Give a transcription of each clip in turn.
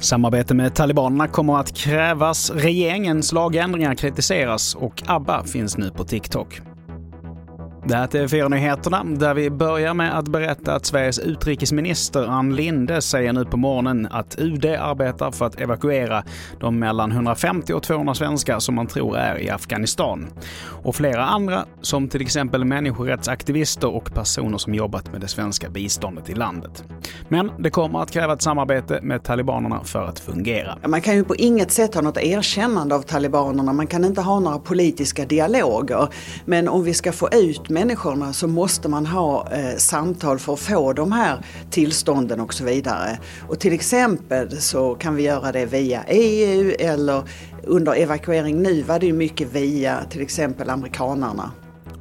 Samarbete med talibanerna kommer att krävas, regeringens lagändringar kritiseras och ABBA finns nu på TikTok. Det här är TV4-nyheterna där vi börjar med att berätta att Sveriges utrikesminister Ann Linde säger nu på morgonen att UD arbetar för att evakuera de mellan 150 och 200 svenskar som man tror är i Afghanistan. Och flera andra, som till exempel människorättsaktivister och personer som jobbat med det svenska biståndet i landet. Men det kommer att kräva ett samarbete med talibanerna för att fungera. Man kan ju på inget sätt ha något erkännande av talibanerna, man kan inte ha några politiska dialoger. Men om vi ska få ut människorna så måste man ha eh, samtal för att få de här tillstånden och så vidare. Och till exempel så kan vi göra det via EU eller under evakuering nu var det ju mycket via till exempel amerikanarna.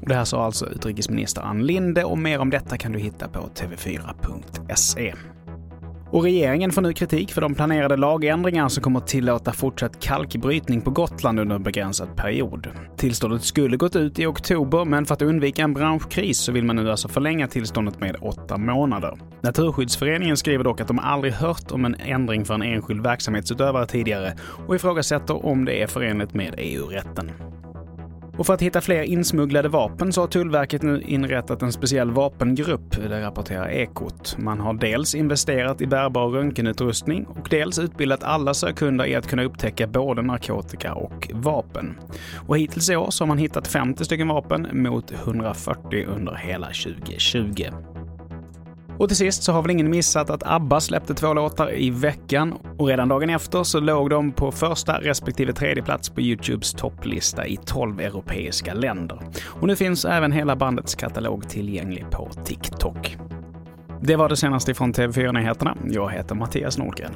Det här sa alltså utrikesminister Ann Linde och mer om detta kan du hitta på tv4.se. Och regeringen får nu kritik för de planerade lagändringar som kommer att tillåta fortsatt kalkbrytning på Gotland under en begränsad period. Tillståndet skulle gått ut i oktober, men för att undvika en branschkris så vill man nu alltså förlänga tillståndet med åtta månader. Naturskyddsföreningen skriver dock att de aldrig hört om en ändring för en enskild verksamhetsutövare tidigare och ifrågasätter om det är förenligt med EU-rätten. Och för att hitta fler insmugglade vapen så har Tullverket nu inrättat en speciell vapengrupp, det rapporterar Ekot. Man har dels investerat i bärbar röntgenutrustning och dels utbildat alla sökhundar i att kunna upptäcka både narkotika och vapen. Och hittills i år så har man hittat 50 stycken vapen mot 140 under hela 2020. Och till sist så har väl ingen missat att ABBA släppte två låtar i veckan och redan dagen efter så låg de på första respektive tredje plats på Youtubes topplista i 12 europeiska länder. Och nu finns även hela bandets katalog tillgänglig på TikTok. Det var det senaste från TV4 Nyheterna. Jag heter Mattias Nordgren.